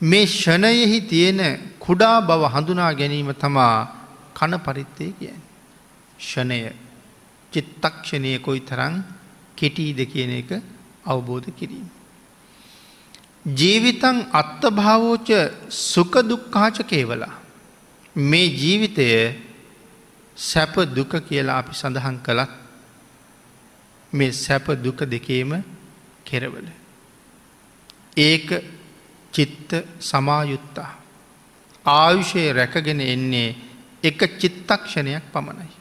මේ ෂණයෙහි තියෙන කුඩා බව හඳුනා ගැනීම තමා කණ පරිත්තය කිය. ෂණය චිත්තක්ෂණය කොයි තරං කෙටීද කියන එක අවබෝධ කිරීම. ජීවිතන් අත්තභාවෝච සුකදුක්කාච කේවලා. මේ ජීවිතය සැප දුක කියලා අපි සඳහන් කළත් මේ සැප දුක දෙකේම කෙරවල. ඒක චිත්ත සමායුත්තා. ආයුෂයේ රැකගෙන එන්නේ එක චිත්තක්ෂණයක් පමණයි.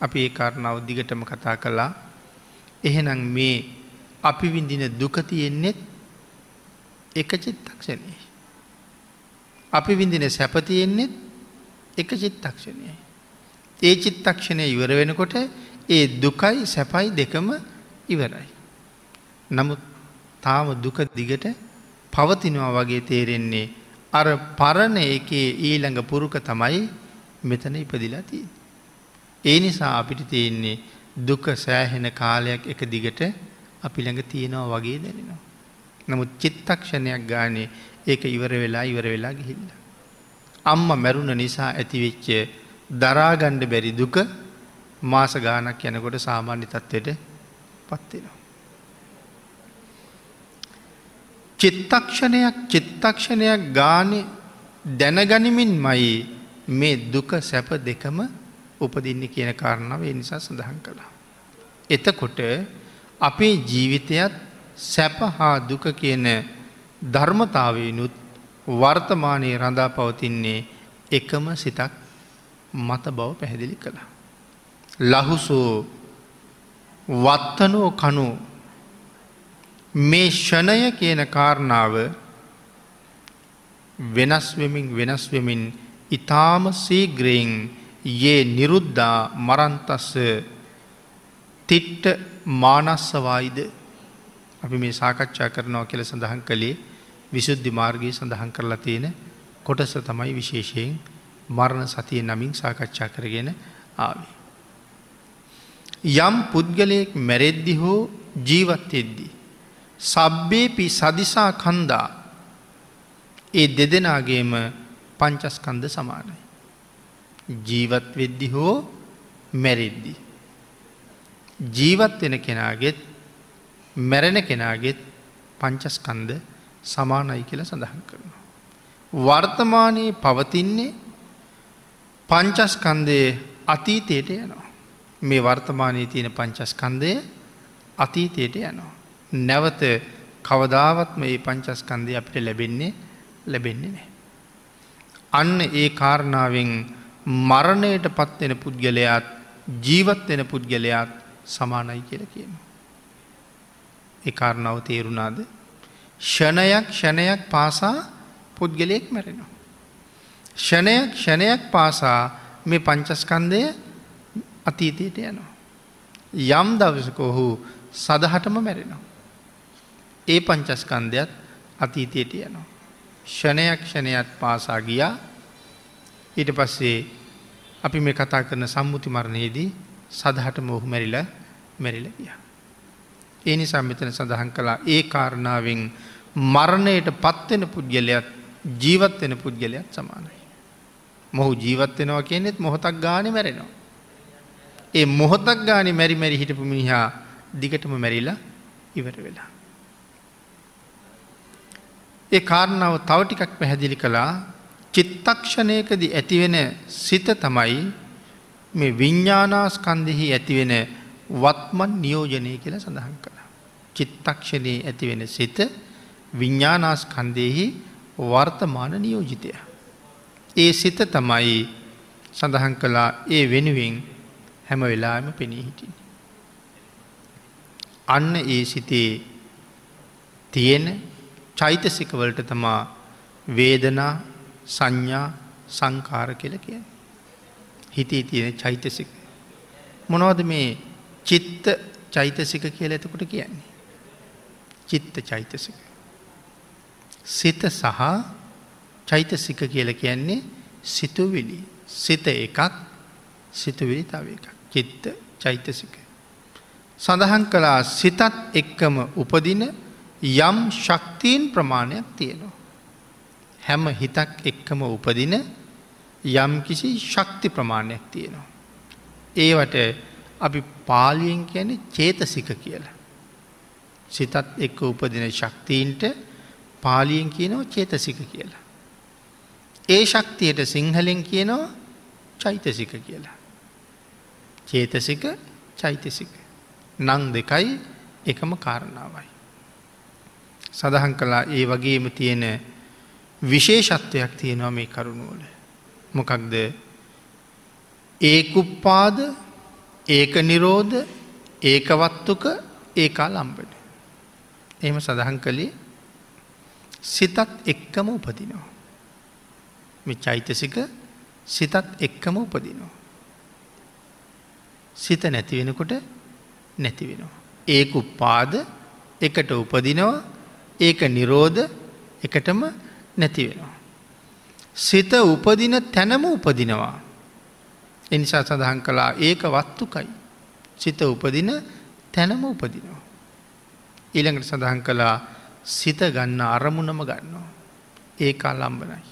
අපි ඒ කාරණාව දිගටම කතා කළා එහෙනම් මේ අපි විඳින දුකතියෙන්නෙත් එක චිත්තක්ෂණය. අපි විඳින සැපතියෙන්නෙත් එක චිත්තක්ෂණයයි. ඒ චිත්තක්ෂණය ඉවර වෙනකොට ඒ දුකයි සැපයි දෙකම ඉවරයි. නමුත් තාම දුක දිගට පවතිනවා වගේ තේරෙන්නේ අර පරණ එකේ ඊළඟ පුරුක තමයි මෙතන ඉපදිලා තිය. ඒ නිසා අපිට තියෙන්නේ දුක සෑහෙන කාලයක් එක දිගට අපි ළඟ තියෙනවා වගේ දැනෙනවා. නමුත් චිත්තක්ෂණයක් ගානේ ඒක ඉවර වෙලා ඉවර වෙලා ගිහිල්ල. අම්ම මැරුණ නිසා ඇතිවෙච්ච දරාගණ්ඩ බැරි දුක මාස ගානක් යනකොට සාමාන්‍ය තත්ත්වයට පත්වෙනවා. චිත්තක්ෂණයක් චිත්තක්ෂණයක් ගානෙ දැනගනිමින් මයි මේ දුක සැප දෙකම උපදින්න කියන කාරණාව ඒ නිසා සඳහන් කළා. එතකොට අපේ ජීවිතයත් සැප හා දුක කියන ධර්මතාවයනුත් වර්තමානයේ රඳා පවතින්නේ එකම සිතක් මත බව පැහැදිලි කළා. ලහුසෝ වත්තනෝ කනු මේ ෂණය කියන කාරණාව වෙනස් වෙමින් වෙනස් වෙමින් ඉතාම සීග්‍රයෙන් ඒ නිරුද්ධා මරන්තස්ස තිට්ට මානස්සවායිද අපි මේ සාකච්ඡා කරනවා කියල සඳහන් කළේ විශුද්ධි මාර්ගයේ සඳහන් කරලා තියෙන කොටස තමයි විශේෂයෙන් මරණ සතිය නමින් සාකච්ඡා කරගෙන ආවි. යම් පුද්ගලයෙක් මැරෙද්දි හෝ ජීවත්තෙද්දි. සබ්බේපි සදිසා කන්දා ඒ දෙදෙනගේම පංචස්කන්ද සමානයි. ජීවත් වෙද්දි හෝ මැරෙද්දි. ජීවත් වෙන කෙනාගෙත් මැරෙන කෙනාගෙත් පංචස්කන්ද සමානයි කියල සඳහන් කරනවා. වර්තමානයේ පවතින්නේ පංචස්කන්දය අතීතයට යනවා. මේ වර්තමානයේ තියෙන පංචස්කන්දය අතීතයට යනවා. නැවත කවදාවත්ම ඒ පංචස්කන්දය අපිට ලැබෙන්නේ ලැබෙන්නේ නෑ. අන්න ඒ කාරණාවෙන් මරණයට පත්වෙන පුද්ගලයාත් ජීවත් වෙන පුද්ගලයාත් සමානයි කියල කියන. ඒ කාරණාව තේරුණාද ෂණයක් ෂණයක් පාසා පුද්ගලයෙක් මැරෙනවා. ෂණයක් ෂණයක් පාසා මේ පංචස්කන්දය අතීතයට යනවා. යම් දවසක ඔහු සදහටම මැරෙනවා. ඒ පංචස්කන්දයත් අතීතයට යනවා. ෂණයක් ෂණයක් පාසා ගියා ඊට පස්සේ අපි මේ කතා කරන සම්මුති මරණයේදී සදහට මොහු මැරිල මැරිල ගිය. ඒ නිසා මෙතන සඳහන් කළා ඒ කාරණාවෙන් මරණයට පත්වෙන පුද්ගලයක් ජීවත් වෙන පුද්ගලයක් සමානයි. මොහු ජීවත් වෙනවා කියනෙත් මොහොතක් ගාන මැරෙනවා. ඒ මොහොතක් ගාන මැරි මැරි හිටපු මිනිහා දිගටම මැරිලා ඉවර වෙලා. ඒ කාරණාව තවටිකක් පැහැදිලි කළා චිත්තක්ෂණයකද ඇතිවෙන සිත තමයි මේ විඤ්ඥානාස්කන්දෙහි ඇතිවෙන වත්මන් නියෝජනය කියල සඳහන් කළා. චිත්තක්ෂණයේ ඇතිවෙන සිත විඤ්ඥානාස්කන්දයෙහි වර්තමාන නියෝජිතය. ඒ සිත තමයි සඳහන් කළා ඒ වෙනුවෙන් හැම වෙලාම පෙනී හිටින්. අන්න ඒ සිතේ තියෙන චෛතසිකවලට තමා වේදනා සංඥා සංකාර කියල කිය. හිතේ තියෙන චෛතසික. මොනවද මේ චිත්ත චෛතසික කියල ඇතකොට කියන්නේ. චිත්ත චෛතසික. සිත සහ චෛතසික කියල කියන්නේ සිතුවිලි සිත එකක් සිතුවිලි තව එකක් චිත්ත චෛතසික. සඳහන් කලා සිතත් එක්කම උපදින යම් ශක්තිීන් ප්‍රමාණයක් තියෙනවා. හැම හිතක් එක්කම උපදින යම් කිසි ශක්ති ප්‍රමාණයක් තියෙනවා. ඒවට අපි පාලියෙන් කියන්නේ චේතසික කියලා. සිතත් එක්ක උපදින ශක්තිීන්ට පාලියෙන් කියනව චේතසික කියලා. ඒ ශක්තියට සිංහලෙන් කියනවා චෛතසික කියලා. චේතසික චෛතසික. නං දෙකයි එකම කාරණාවයි. සඳහන් කලා ඒ වගේම තියෙන විශේෂත්වයක් තියෙනවා මේ කරුණුවල. මොකක්ද ඒකුප්පාද ඒක නිරෝධ ඒකවත්තුක ඒකා ලම්බට. එහෙම සඳහන් කළේ සිතත් එක්කම උපදිනවා. මෙ චෛතසික සිතත් එක්කම උපදිනවා. සිත නැතිවෙනකොට නැතිවෙනවා. ඒක උපාද එකට උපදිනවා ඒක නිරෝධ එකටම නැතිවෙනවා. සිත උපදින තැනම උපදිනවා. එනිසා සඳහන් කළා ඒක වත්තුකයි. සිත උපදින තැනම උපදිනවා. ඊළඟට සඳහන් කළා සිත ගන්න අරමුණම ගන්නවා. ඒකා ලම්බනයි.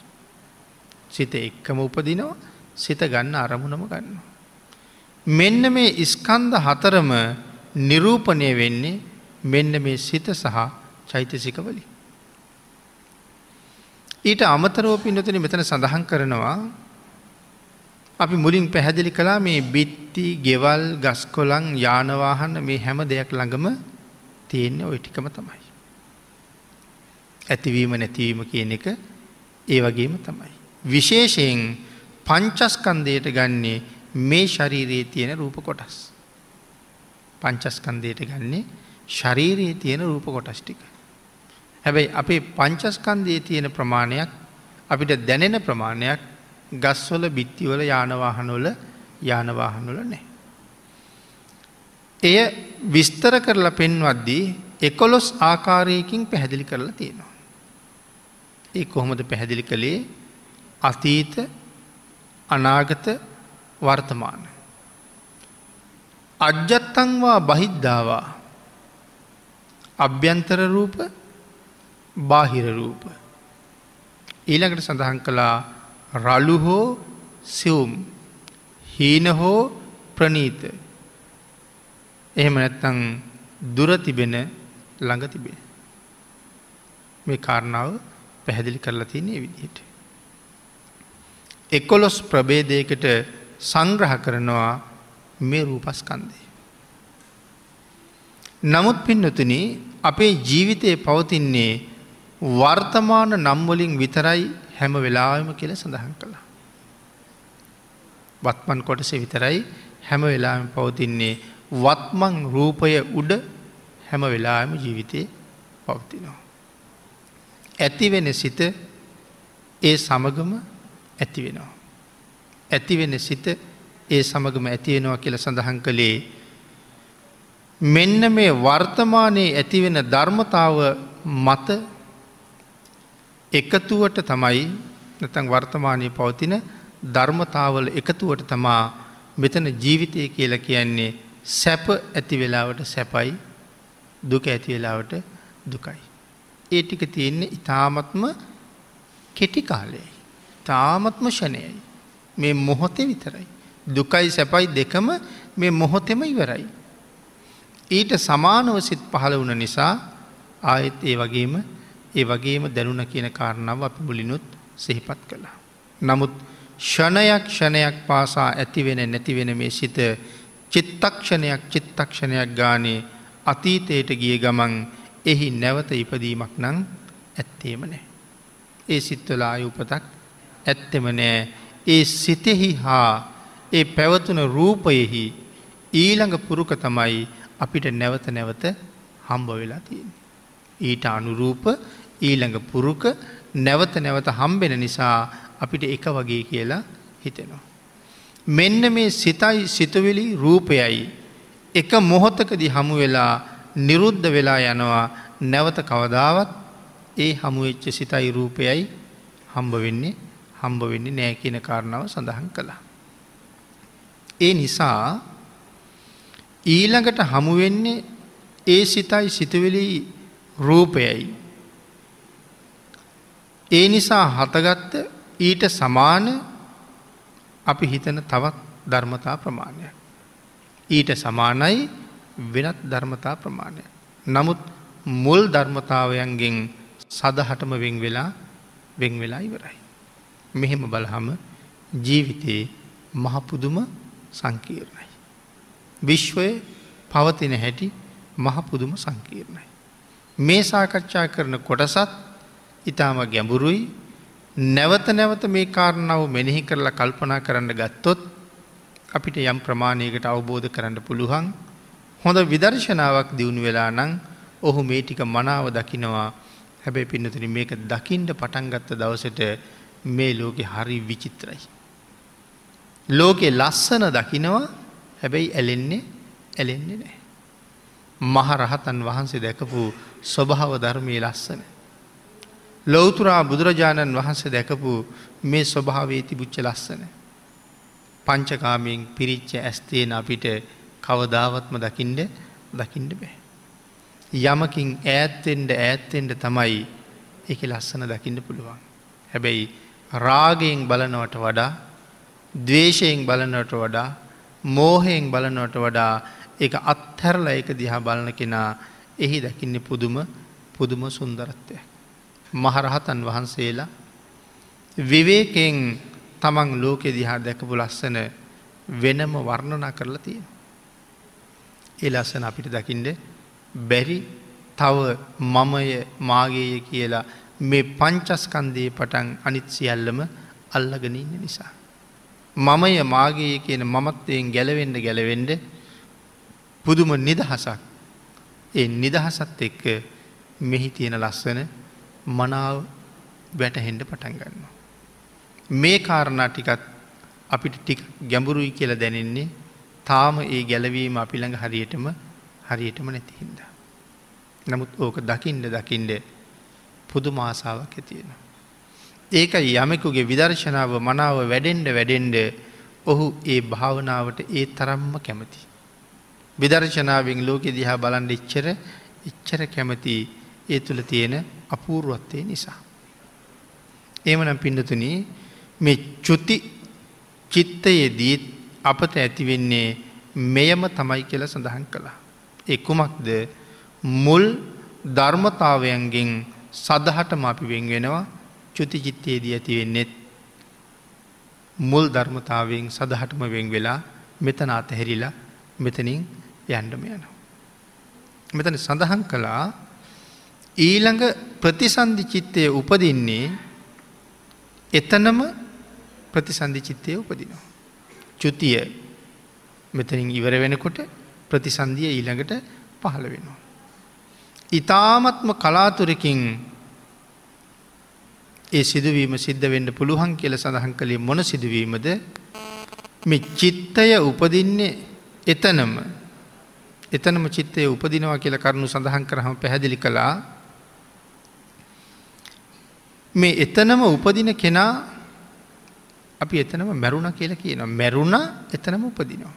සිත එක්කම උපදිනවා සිත ගන්න අරමුණම ගන්නවා. මෙන්න මේ ස්කන්ද හතරම නිරූපණය වෙන්නේ මෙන්න මේ සිත සහ චෛතසිකවලි. ඊට අමතරෝ පින්නතන මෙතන සඳහන් කරනවා අපි මුලින් පැහැදිලි කලා මේ බිත්ති ගෙවල් ගස්කොලං යානවාහන්න මේ හැම දෙයක් ළඟම තියෙන්නේ ඔය ටිකම තමයි. ඇතිවීම නැතිවීම කියන එක ඒ වගේම තමයි. විශේෂයෙන් පංචස්කන්දයට ගන්නේ මේ ශරීරයේ තියෙන රූප කොටස්. පංචස්කන්දයට ගන්නේ ශරීරයේ තියෙන රූප කොටස් ටික. හැබැයි අපේ පංචස්කන්දයේ තියෙන ප්‍රමාණයක් අපිට දැනෙන ප්‍රමාණයක් ගස්වල බිත්තිවල යානවාහනොල යානවාහනොල නෑ. එය විස්තර කරලා පෙන්වද්දී එකොලොස් ආකාරයකින් පැහැදිලි කරලා තියෙනවා. ඒ කොහොමද පැහැදිලි කළේ අතීත අනාගත වර්තමාන. අජ්ජත්තංවා බහිද්ධාවා අභ්‍යන්තර රූප බාහිර රූප. ඊළඟට සඳහන් කළා රලු හෝ සිවුම් හීන හෝ ප්‍රනීත එහෙම නැත්තං දුර තිබෙන ළඟ තිබෙන. මේ කාරණාව පැහැදිලි කරලා තියන්නේ විදිහට. එකොලොස් ප්‍රබේදයකට සංග්‍රහ කරනවා මේ රූපස්කන්දය. නමුත් පින්නතුන අපේ ජීවිතය පවතින්නේ වර්තමාන නම්වලින් විතරයි හැම වෙලාම කියල සඳහන් කළා. වත්මන් කොටස විතරයි හැම වෙලාම පවතින්නේ වත්මං රූපය උඩ හැම වෙලාම ජීවිතය පවතිනවා. ඇතිවෙන සිත ඒ සමගම ඇතිවෙනවා. ඇතිවෙන සිත ඒ සමගම ඇතිවෙනවා කියල සඳහන් කළේ මෙන්න මේ වර්තමානයේ ඇතිවෙන ධර්මතාව මත එකතුවට තමයි නැතන් වර්තමානය පවතින ධර්මතාවල එකතුවට තමා මෙතන ජීවිතය කියල කියන්නේ සැප ඇති වෙලාවට සැපයි දුක ඇති වෙලාවට දුකයි. ඒ ටික තියෙන්නේ ඉතාමත්ම කෙටි කාලයයි. තාමත්ම ෂණයයි. මේ මොහොතේ විතරයි. දුකයි සැපයි දෙකම මේ මොහොතෙම ඉවරයි. ඊට සමානව සිත් පහළ වුණ නිසා ආයෙත් ඒ වගේම ඒ වගේම දැනුන කියන කාරණාව අපි මුලිනුත් සිහිපත් කළා. නමුත් ෂණයක් ෂණයක් පාසා ඇතිවෙන නැතිවෙන මේ සිත චිත්තක්ෂණයක් චිත්තක්ෂණයක් ගානේ අතීතයට ගිය ගමන් එහි නැවත ඉපදීමක් නං ඇත්තේම නෑ. ඒ සිත්වලා අයුපතක් ඇත්තෙම නෑ ඒ සිතෙහි හා ඒ පැවතුන රූපයෙහි ඊළඟ පුරුක තමයි අපිට නැවත නැවත හම්බ වෙලා තියෙන. ඊට අනුරූප ඊළඟ පුරුක නැවත නැවත හම්බෙන නිසා අපිට එක වගේ කියලා හිතෙනවා. මෙන්න මේ සිතයි සිතුවිලි රූපයයි එක මොහොත්තකදි හමු වෙලා නිරුද්ධ වෙලා යනවා නැවත කවදාවත් ඒ හමුවෙච්ච සිතයි රූපයයි හම්බ වෙන්නේ හම්බ වෙන්නේ නෑ කියන කාරණාව සඳහන් කළා. ඒ නිසා ඊළඟට හමුවෙන්නේ ඒ සිතයි සිතුවෙලි රූපයයි. ඒ නිසා හතගත්ත ඊට සමාන අපි හිතන තවත් ධර්මතා ප්‍රමාණය. ඊට සමානයි වෙනත් ධර්මතා ප්‍රමාණය. නමුත් මුල් ධර්මතාවයන්ගෙන් සදහටම වෙන් වෙලා වෙන් වෙලා ඉවරයි. මෙහෙම බලහම ජීවිතයේ මහපුදුම සංකීර්ණයි. විශ්වය පවතින හැටි මහපුදුම සංකීර්ණයි. මේ සාකච්ඡා කරන කොටසත් ඉතාම ගැඹුරුයි නැවත නැවත මේ කාරණාව මෙනෙහි කරලා කල්පනා කරන්න ගත්තොත් අපිට යම් ප්‍රමාණයකට අවබෝධ කරන්න පුළුවන් හොඳ විදර්ශනාවක් දියුණු වෙලා නං ඔහු මේ ටික මනාව දකිනවා හැබැයි පින්නතුන මේක දකිින්ට පටන්ගත්ත දවසට මේ ලෝකෙ හරි විචිත්‍රයි. ලෝකෙ ලස්සන දකිනවා හැබැයි ඇලෙන්නේ ඇලෙන්නේ නෑ. මහරහතන් වහන්සේ දැකපු ස්වභාව ධර්මය ලස්සන. ලොවතුරා බුදුරජාණන් වහන්සේ දැකපු මේ ස්වභාවේ තිබුච්ච ලස්සන. පංචකාමයෙන් පිරිච්ච ඇස්තේන අපිට කවදාවත්ම දකිින්ඩ දකිින්ඩ බෑ. යමකින් ඈත්තෙන්ට ඈත්තෙන්ට තමයි එක ලස්සන දකින්න පුළුවන්. හැබැයි රාගයෙන් බලනවට වඩා දවේශයෙන් බලනවට වඩා මෝහයෙන් බලනවට වඩා එක අත්හැරල එක දිහා බලන කෙනා එහි දකින්නේ පුදුම පුදුම සුන්දරත්වය. මහරහතන් වහන්සේලා විවේකෙන් තමන් ලෝකෙ දිහා දැකපු ලස්සන වෙනම වර්ණනා කරලා තියෙන. ඒ ලස්සන අපිට දකිින්ට බැරි තව මමය මාගේය කියලා මේ පංචස්කන්දයේ පටන් අනිත් සියල්ලම අල්ලගෙන ඉන්න නිසා. මමය මාගේ කියන මමත්වයෙන් ගැලවෙන්ඩ ගැලවෙන්ඩ පුදුම නිදහසක් ඒ නිදහසත් එක්ක මෙහි තියෙන ලස්සන මනාව වැටහෙන්ඩ පටන් ගන්න. මේ කාරණා ටිකත් අපිට ටික් ගැඹුරුයි කියල දැනෙන්නේ තාම ඒ ගැලවීම අපිළඟ හරියටම හරියටම නැති හින්ද. නමුත් ඕක දකිින්ඩ දකිින්ඩ පුදු මාසාාවක් ඇතියෙන. ඒක යමෙකුගේ විදර්ශනාව මනාව වැඩෙන්ඩ වැඩෙන්ඩ ඔහු ඒ භාවනාවට ඒ තරම්ම කැමති. විදර්ශනාවෙන් ලෝකෙ දිහා බලන්ඩ එච්චර එච්චර කැමති ඒ තුළ තියෙන අපූරුවත්වය නිසා. ඒමනම් පිඩතුන මේ චුති චිත්තයේ දීත් අපට ඇතිවෙන්නේ මෙයම තමයි කියල සඳහන් කළා. එකුමක්ද මුල් ධර්මතාවයන්ගෙන් සදහටම අපි වෙන් වෙනවා චුතිචිත්තයේදී ඇතිවෙන්නෙත් මුල් ධර්මතාවයෙන් සදහටම වෙන් වෙලා මෙතන අතහැරිලා මෙතනින් යන්ඩම යනවා. මෙතන සඳහන් කළා ඊළඟ ප්‍රතිසන්ධි චිත්තය උපදින්නේ එතනම ප්‍රතිසන්ධි චිත්තය උපදිනවා. චුතිය මෙතනින් ඉවර වෙනකොට ප්‍රතිසන්දිය ඊළඟට පහළ වෙනවා. ඉතාමත්ම කලාතුරකින් ඒ සිදුවීම සිද්ධ වෙන්න පුළුවන් කියල සඳහන් කළේ මොන සිදුවීමද මෙ චිත්තය උපදින්නේ එතනම එතනම චිත්තය උපදිනවා කියල කරුණු සඳහන් කරහම පැහැදිලි කළා මේ එතනම උපදින කෙනා අපි එතනම මැරුණ කියල කියන මැරුණ එතනම උපදිනවා.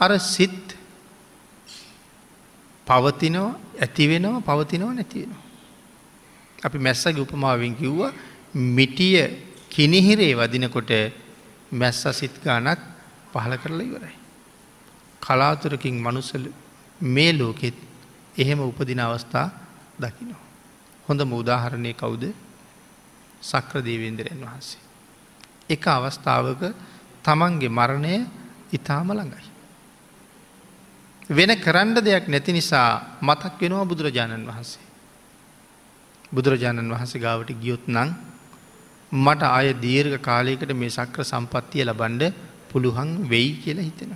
අර සිත් පවතිනවා ඇතිවෙනවා පවතිනවා නැතිවෙනවා. අපි මැස්සගේ උපමාවෙන් කිව්ව මිටිය කිනිහිරේ වදිනකොට මැස්ස සිත් ගානක් පහල කරලා ඉවරයි. කලාතුරකින් මනුසල මේ ලෝකෙත් එහෙම උපදින අවස්ථා දකිනවා. හොඳ මුදාහරණය කවුද සක්‍ර දේවේන්දරයන් වහන්සේ. එක අවස්ථාවක තමන්ගේ මරණය ඉතාම ළඟයි. වෙන කරන්න දෙයක් නැති නිසා මතක් වෙනවා බුදුරජාණන් වහන්සේ. බුදුරජාණන් වහන්සේ ගාවට ගියොත් නං මට අය දීර්ඝ කාලයකට මේ සක්‍ර සම්පත්තිය ලබන්ඩ පුළුවන් වෙයි කියලා හිතෙන.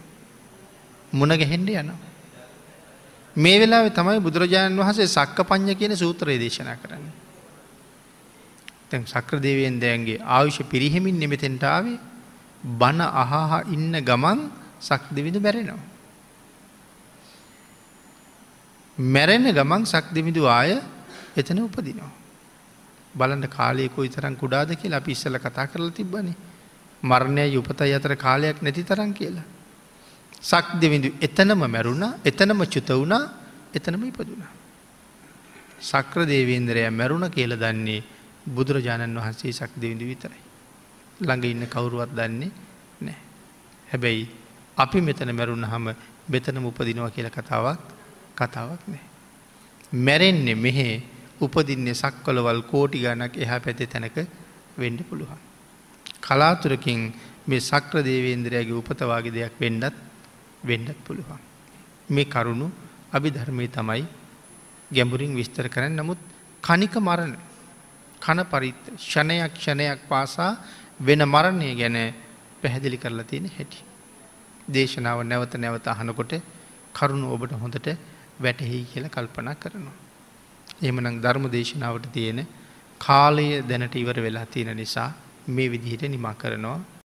මුණ ගැහෙන්ඩ යනවා. මේ වෙලා තමයි බුදුරජාණන් වහසේ සක්ක පඥ්ඥ කියන සූත්‍රය දේශනා කරන්න. තැන් සක්‍ර දේවයෙන් දෑන්ගේ ආයුෂ පිරිහෙමින් නෙමෙතෙන්ටාවේ බණ අහහා ඉන්න ගමන් සක් දෙවිඳු බැරෙනවා. මැරෙන ගමන් සක් දෙමිදු ආය එතන උපදිනවා. බලන්න කාලයකොයි තරම් කුඩාද කියලා අපි ඉස්සල කතා කරලා තිබ්බනි. මරණය යුපතයි අතර කාලයක් නැති තරම් කියලා. සක් දෙවිඳු එතනම මැරුණ එතනම චුත වුණා එතනම ඉපදුනා. සක්‍ර දේවේන්දරය මැරුණ කියල දන්නේ බුදුරජාණන් වහන්සේ සක් දෙවිඳු විතරයි. ළඟ ඉන්න කවුරුවත් දන්නේ නෑ. හැබැයි අපි මෙතන මැරුණ හම බෙතනම උපදිනවා කියල කතාවක් කතාවක් නෑ. මැරෙන්නේ මෙහෙ උපදින්නේ සක්කොලවල් කෝටි ගණක් එහා පැති තැනක වෙන්ඩ පුළුවන්. කලාතුරකින් මේ සක්‍ර දේවේන්ද්‍රයාගේ උපතවාගේ දෙයක් වෙන්නත් වෙන්නත් පුළුවන්. මේ කරුණු අභි ධර්මය තමයි ගැඹුරින් විස්තර කරන නමුත් කනික මරණ කන පරිත් ෂණයක් ක්ෂණයක් පාසා වෙන මරණය ගැන පැහැදිලි කරලා තියෙන හැටි. දේශනාව නැවත නැවත අහනකොට කරුණු ඔබට හොඳට වැටහි කියල කල්පනා කරනවා. එමනං ධර්ම දේශනාවට තියෙන කාලය දැනට ඉවර වෙලා තියෙන නිසා මේ විදිහට නිමා කරනවා